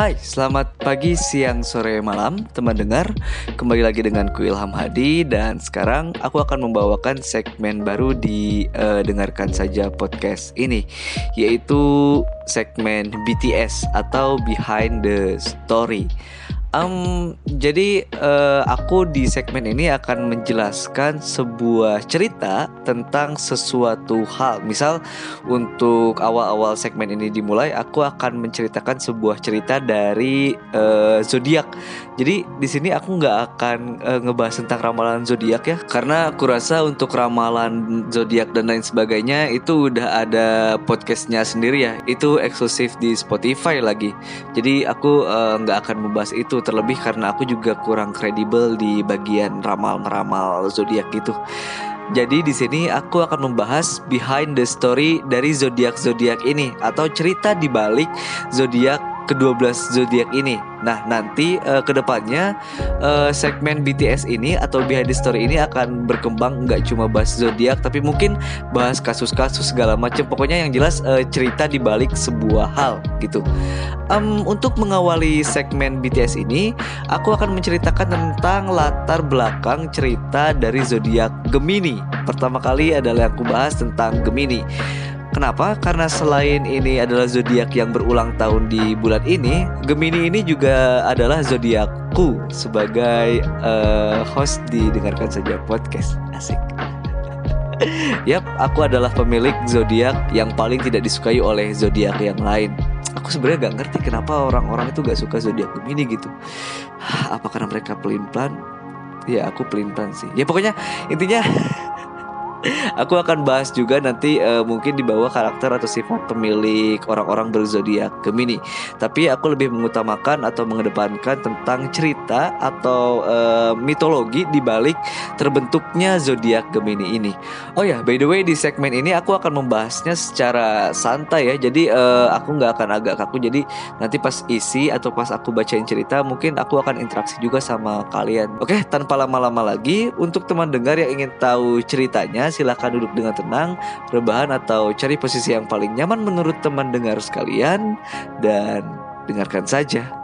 Hai, selamat pagi, siang, sore, malam teman dengar. Kembali lagi dengan ku Ilham Hadi Dan sekarang aku akan membawakan segmen baru di uh, Dengarkan Saja Podcast ini Yaitu segmen BTS atau Behind the Story Um, jadi uh, aku di segmen ini akan menjelaskan sebuah cerita tentang sesuatu hal. Misal untuk awal-awal segmen ini dimulai, aku akan menceritakan sebuah cerita dari uh, zodiak. Jadi di sini aku nggak akan uh, ngebahas tentang ramalan zodiak ya, karena aku rasa untuk ramalan zodiak dan lain sebagainya itu udah ada podcastnya sendiri ya. Itu eksklusif di Spotify lagi. Jadi aku nggak uh, akan membahas itu terlebih karena aku juga kurang kredibel di bagian ramal-ramal zodiak gitu. Jadi di sini aku akan membahas behind the story dari zodiak zodiak ini atau cerita di balik zodiak ke-12 zodiak ini. Nah, nanti uh, ke depannya uh, segmen BTS ini atau behind the story ini akan berkembang nggak cuma bahas zodiak tapi mungkin bahas kasus-kasus segala macam. Pokoknya yang jelas uh, cerita di balik sebuah hal gitu. Um, untuk mengawali segmen BTS ini, aku akan menceritakan tentang latar belakang cerita dari zodiak Gemini. Pertama kali adalah aku bahas tentang Gemini. Kenapa? Karena selain ini adalah zodiak yang berulang tahun di bulan ini, Gemini ini juga adalah zodiakku sebagai uh, host di dengarkan saja podcast. Asik. Yap, aku adalah pemilik zodiak yang paling tidak disukai oleh zodiak yang lain. Aku sebenarnya gak ngerti kenapa orang-orang itu gak suka zodiak Gemini gitu. Apa karena mereka pelin-pelan? Ya aku pelin-pelan sih. Ya pokoknya intinya Aku akan bahas juga nanti uh, mungkin di bawah karakter atau sifat pemilik orang-orang berzodiak Gemini. Tapi aku lebih mengutamakan atau mengedepankan tentang cerita atau uh, mitologi di balik terbentuknya zodiak Gemini ini. Oh ya, by the way di segmen ini aku akan membahasnya secara santai ya. Jadi uh, aku nggak akan agak kaku. Jadi nanti pas isi atau pas aku bacain cerita mungkin aku akan interaksi juga sama kalian. Oke, tanpa lama-lama lagi untuk teman dengar yang ingin tahu ceritanya silahkan duduk dengan tenang, rebahan atau cari posisi yang paling nyaman menurut teman dengar sekalian dan dengarkan saja.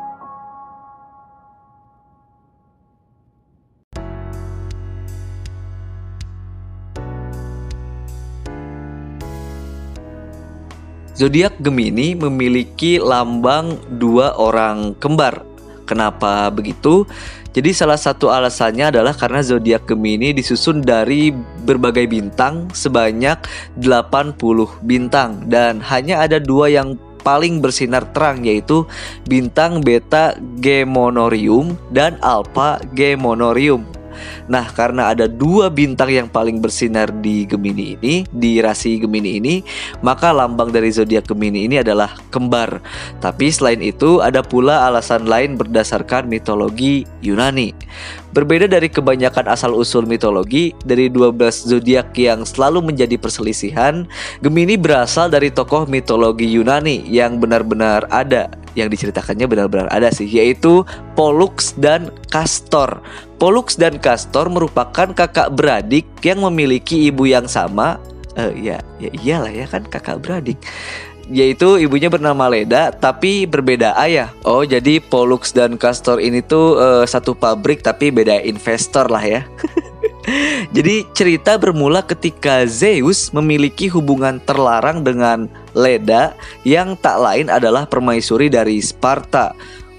Zodiak Gemini memiliki lambang dua orang kembar. Kenapa begitu? Jadi salah satu alasannya adalah karena zodiak Gemini disusun dari berbagai bintang sebanyak 80 bintang dan hanya ada dua yang paling bersinar terang yaitu bintang Beta Gemonorium dan Alpha Gemonorium. Nah, karena ada dua bintang yang paling bersinar di Gemini ini, di rasi Gemini ini, maka lambang dari zodiak Gemini ini adalah kembar. Tapi selain itu, ada pula alasan lain berdasarkan mitologi Yunani. Berbeda dari kebanyakan asal-usul mitologi, dari 12 zodiak yang selalu menjadi perselisihan, Gemini berasal dari tokoh mitologi Yunani yang benar-benar ada yang diceritakannya benar-benar ada sih yaitu Pollux dan Castor. Pollux dan Castor merupakan kakak beradik yang memiliki ibu yang sama. Uh, ya, ya iyalah ya kan kakak beradik yaitu ibunya bernama Leda tapi berbeda ayah. Oh, jadi Pollux dan Castor ini tuh uh, satu pabrik tapi beda investor lah ya. Jadi cerita bermula ketika Zeus memiliki hubungan terlarang dengan Leda yang tak lain adalah permaisuri dari Sparta.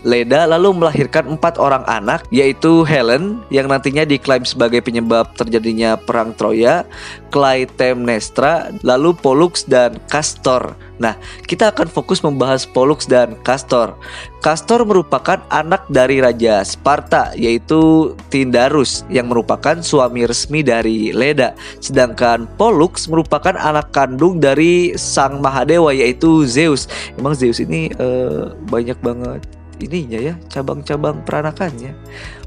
Leda lalu melahirkan empat orang anak yaitu Helen yang nantinya diklaim sebagai penyebab terjadinya perang Troya, Clytemnestra, lalu Pollux dan Castor. Nah, kita akan fokus membahas Pollux dan Castor. Castor merupakan anak dari Raja Sparta yaitu Tindarus yang merupakan suami resmi dari Leda. Sedangkan Pollux merupakan anak kandung dari sang Mahadewa yaitu Zeus. Emang Zeus ini uh, banyak banget ininya ya cabang-cabang peranakannya.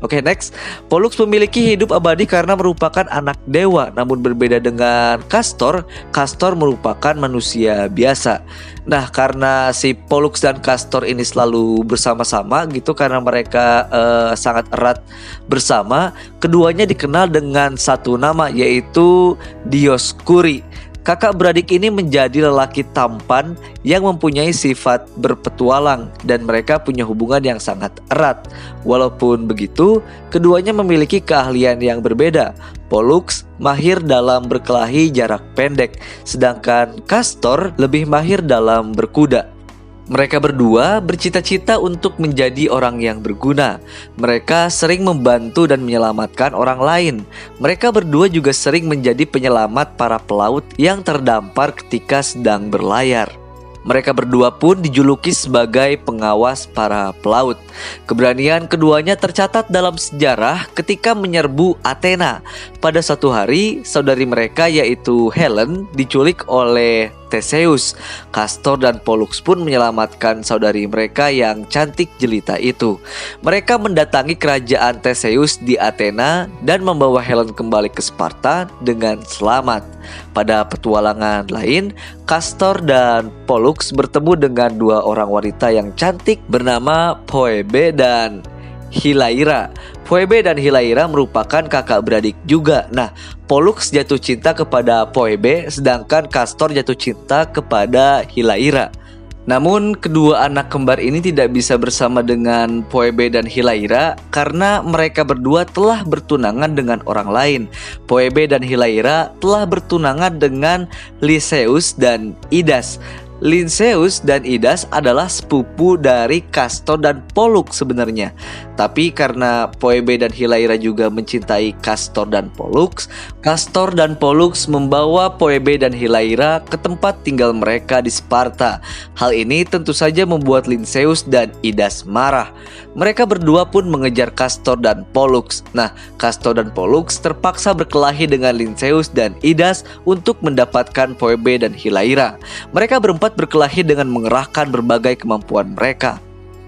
Oke okay, next, Pollux memiliki hidup abadi karena merupakan anak dewa. Namun berbeda dengan Castor, Castor merupakan manusia biasa. Nah karena si Pollux dan Castor ini selalu bersama-sama gitu karena mereka uh, sangat erat bersama, keduanya dikenal dengan satu nama yaitu Dioscuri. Kakak beradik ini menjadi lelaki tampan yang mempunyai sifat berpetualang dan mereka punya hubungan yang sangat erat. Walaupun begitu, keduanya memiliki keahlian yang berbeda. Pollux mahir dalam berkelahi jarak pendek, sedangkan Castor lebih mahir dalam berkuda. Mereka berdua bercita-cita untuk menjadi orang yang berguna. Mereka sering membantu dan menyelamatkan orang lain. Mereka berdua juga sering menjadi penyelamat para pelaut yang terdampar ketika sedang berlayar. Mereka berdua pun dijuluki sebagai pengawas para pelaut. Keberanian keduanya tercatat dalam sejarah ketika menyerbu Athena. Pada satu hari, saudari mereka yaitu Helen diculik oleh Theseus. Castor dan Pollux pun menyelamatkan saudari mereka yang cantik jelita itu. Mereka mendatangi kerajaan Theseus di Athena dan membawa Helen kembali ke Sparta dengan selamat. Pada petualangan lain, Castor dan Pollux bertemu dengan dua orang wanita yang cantik bernama Poebe dan Hilaira. Phoebe dan Hilaira merupakan kakak beradik juga. Nah, Pollux jatuh cinta kepada Phoebe sedangkan Castor jatuh cinta kepada Hilaira. Namun kedua anak kembar ini tidak bisa bersama dengan Phoebe dan Hilaira karena mereka berdua telah bertunangan dengan orang lain. Phoebe dan Hilaira telah bertunangan dengan Lyseus dan Idas. Linceus dan Idas adalah sepupu dari Castor dan Pollux sebenarnya. Tapi karena Phoebe dan Hilaira juga mencintai Castor dan Pollux, Castor dan Pollux membawa Phoebe dan Hilaira ke tempat tinggal mereka di Sparta. Hal ini tentu saja membuat Linceus dan Idas marah. Mereka berdua pun mengejar Castor dan Pollux. Nah, Castor dan Pollux terpaksa berkelahi dengan Linceus dan Idas untuk mendapatkan Phoebe dan Hilaira. Mereka berempat berkelahi dengan mengerahkan berbagai kemampuan mereka.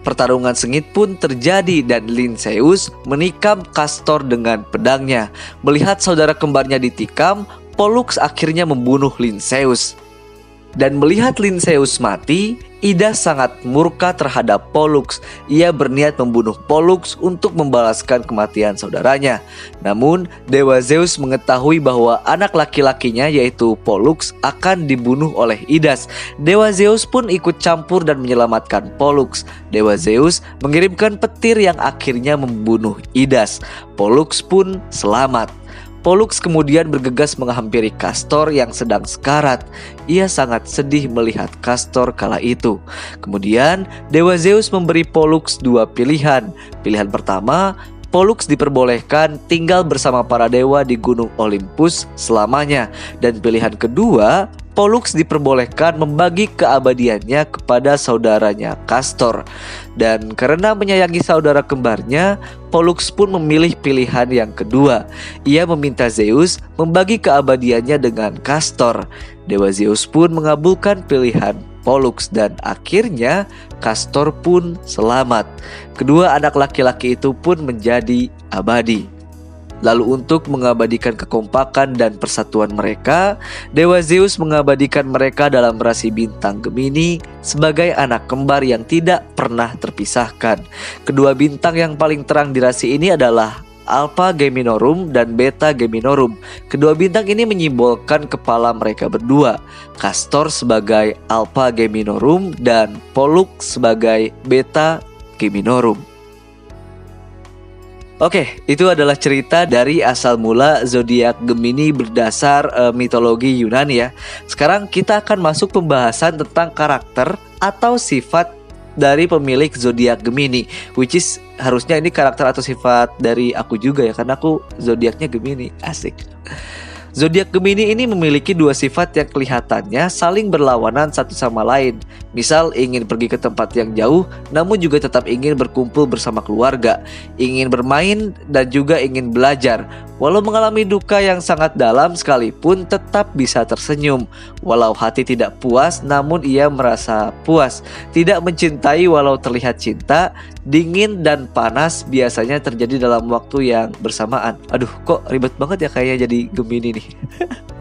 Pertarungan sengit pun terjadi dan Linceus menikam Castor dengan pedangnya. Melihat saudara kembarnya ditikam, Pollux akhirnya membunuh Linceus. Dan melihat Linceus mati, Ida sangat murka terhadap Pollux. Ia berniat membunuh Pollux untuk membalaskan kematian saudaranya. Namun, Dewa Zeus mengetahui bahwa anak laki-lakinya yaitu Pollux akan dibunuh oleh Idas. Dewa Zeus pun ikut campur dan menyelamatkan Pollux. Dewa Zeus mengirimkan petir yang akhirnya membunuh Idas. Pollux pun selamat. Pollux kemudian bergegas menghampiri Castor yang sedang sekarat. Ia sangat sedih melihat Castor kala itu. Kemudian, Dewa Zeus memberi Pollux dua pilihan. Pilihan pertama, Pollux diperbolehkan tinggal bersama para dewa di Gunung Olympus selamanya. Dan pilihan kedua, Pollux diperbolehkan membagi keabadiannya kepada saudaranya Castor. Dan karena menyayangi saudara kembarnya, Pollux pun memilih pilihan yang kedua. Ia meminta Zeus membagi keabadiannya dengan Castor. Dewa Zeus pun mengabulkan pilihan Pollux dan akhirnya Castor pun selamat. Kedua anak laki-laki itu pun menjadi abadi. Lalu untuk mengabadikan kekompakan dan persatuan mereka, Dewa Zeus mengabadikan mereka dalam rasi bintang Gemini sebagai anak kembar yang tidak pernah terpisahkan. Kedua bintang yang paling terang di rasi ini adalah Alpha Geminorum dan Beta Geminorum. Kedua bintang ini menyimbolkan kepala mereka berdua. Castor sebagai Alpha Geminorum dan Pollux sebagai Beta Geminorum. Oke, itu adalah cerita dari asal mula zodiak Gemini berdasar uh, mitologi Yunani ya. Sekarang kita akan masuk pembahasan tentang karakter atau sifat dari pemilik zodiak Gemini, which is harusnya ini karakter atau sifat dari aku juga ya, karena aku zodiaknya Gemini, asik. Zodiak Gemini ini memiliki dua sifat yang kelihatannya saling berlawanan satu sama lain. Misal ingin pergi ke tempat yang jauh, namun juga tetap ingin berkumpul bersama keluarga, ingin bermain dan juga ingin belajar. Walau mengalami duka yang sangat dalam sekalipun tetap bisa tersenyum. Walau hati tidak puas, namun ia merasa puas. Tidak mencintai walau terlihat cinta, dingin dan panas biasanya terjadi dalam waktu yang bersamaan. Aduh, kok ribet banget ya kayaknya jadi Gemini nih.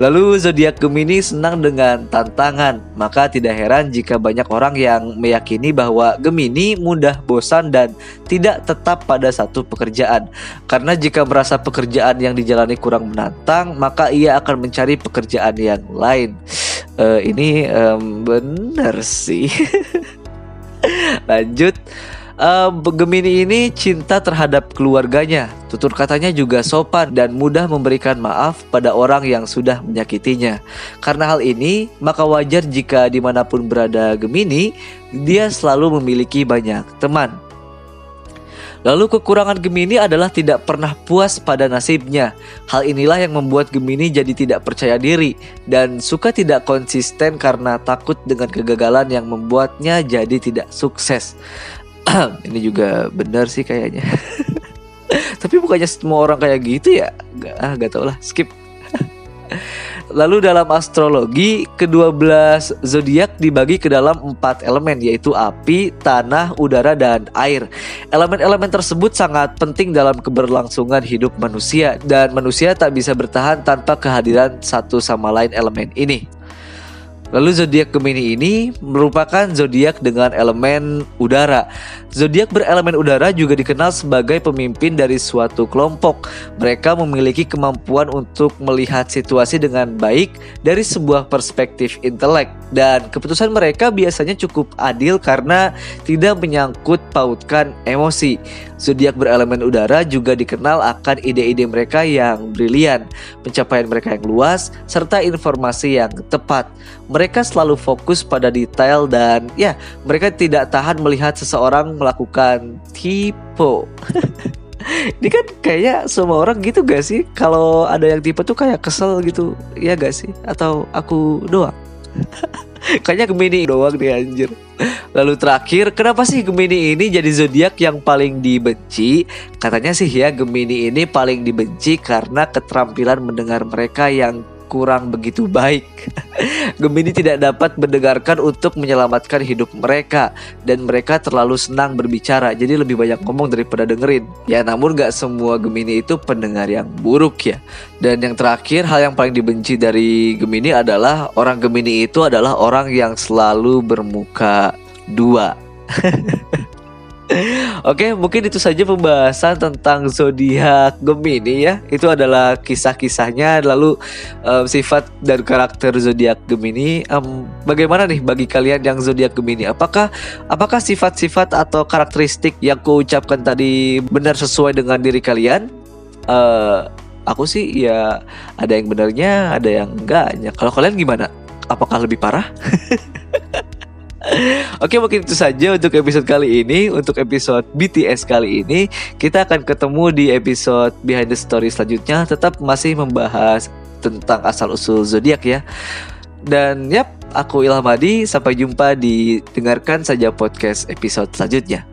Lalu zodiak Gemini senang dengan tantangan, maka tidak heran jika banyak orang yang meyakini bahwa Gemini mudah bosan dan tidak tetap pada satu pekerjaan. Karena jika merasa pekerjaan yang dijalani kurang menantang, maka ia akan mencari pekerjaan yang lain. Uh, ini um, benar sih. Lanjut. Uh, Gemini ini cinta terhadap keluarganya. Tutur katanya juga sopan dan mudah memberikan maaf pada orang yang sudah menyakitinya. Karena hal ini, maka wajar jika di mana pun berada Gemini, dia selalu memiliki banyak teman. Lalu kekurangan Gemini adalah tidak pernah puas pada nasibnya. Hal inilah yang membuat Gemini jadi tidak percaya diri dan suka tidak konsisten karena takut dengan kegagalan yang membuatnya jadi tidak sukses. ini juga benar sih kayaknya. Tapi bukannya semua orang kayak gitu ya? Gak, ah, gak tau lah, skip. Lalu dalam astrologi, kedua belas zodiak dibagi ke dalam empat elemen yaitu api, tanah, udara, dan air. Elemen-elemen tersebut sangat penting dalam keberlangsungan hidup manusia dan manusia tak bisa bertahan tanpa kehadiran satu sama lain elemen ini. Lalu zodiak Gemini ini merupakan zodiak dengan elemen udara. Zodiak berelemen udara juga dikenal sebagai pemimpin dari suatu kelompok. Mereka memiliki kemampuan untuk melihat situasi dengan baik dari sebuah perspektif intelek dan keputusan mereka biasanya cukup adil karena tidak menyangkut pautkan emosi. Zodiak berelemen udara juga dikenal akan ide-ide mereka yang brilian, pencapaian mereka yang luas, serta informasi yang tepat. Mereka selalu fokus pada detail dan ya, mereka tidak tahan melihat seseorang melakukan tipe. Ini kan kayak semua orang gitu gak sih? Kalau ada yang tipe tuh kayak kesel gitu, ya gak sih? Atau aku doang? Kayaknya Gemini doang deh anjir. Lalu terakhir, kenapa sih Gemini ini jadi zodiak yang paling dibenci? Katanya sih ya Gemini ini paling dibenci karena keterampilan mendengar mereka yang kurang begitu baik. Gemini tidak dapat mendengarkan untuk menyelamatkan hidup mereka dan mereka terlalu senang berbicara jadi lebih banyak ngomong daripada dengerin. Ya namun gak semua Gemini itu pendengar yang buruk ya. Dan yang terakhir hal yang paling dibenci dari Gemini adalah orang Gemini itu adalah orang yang selalu bermuka dua. Oke, mungkin itu saja pembahasan tentang zodiak Gemini ya. Itu adalah kisah-kisahnya lalu um, sifat dan karakter zodiak Gemini. Um, bagaimana nih bagi kalian yang zodiak Gemini? Apakah apakah sifat-sifat atau karakteristik yang kuucapkan tadi benar sesuai dengan diri kalian? Uh, aku sih ya ada yang benarnya, ada yang enggaknya. Kalau kalian gimana? Apakah lebih parah? Oke mungkin itu saja untuk episode kali ini. Untuk episode BTS kali ini Kita akan ketemu di episode Behind the Story selanjutnya. Tetap masih membahas tentang asal-usul zodiak ya. Dan yap, aku Ilham Adi Sampai jumpa di Dengarkan Saja Podcast episode selanjutnya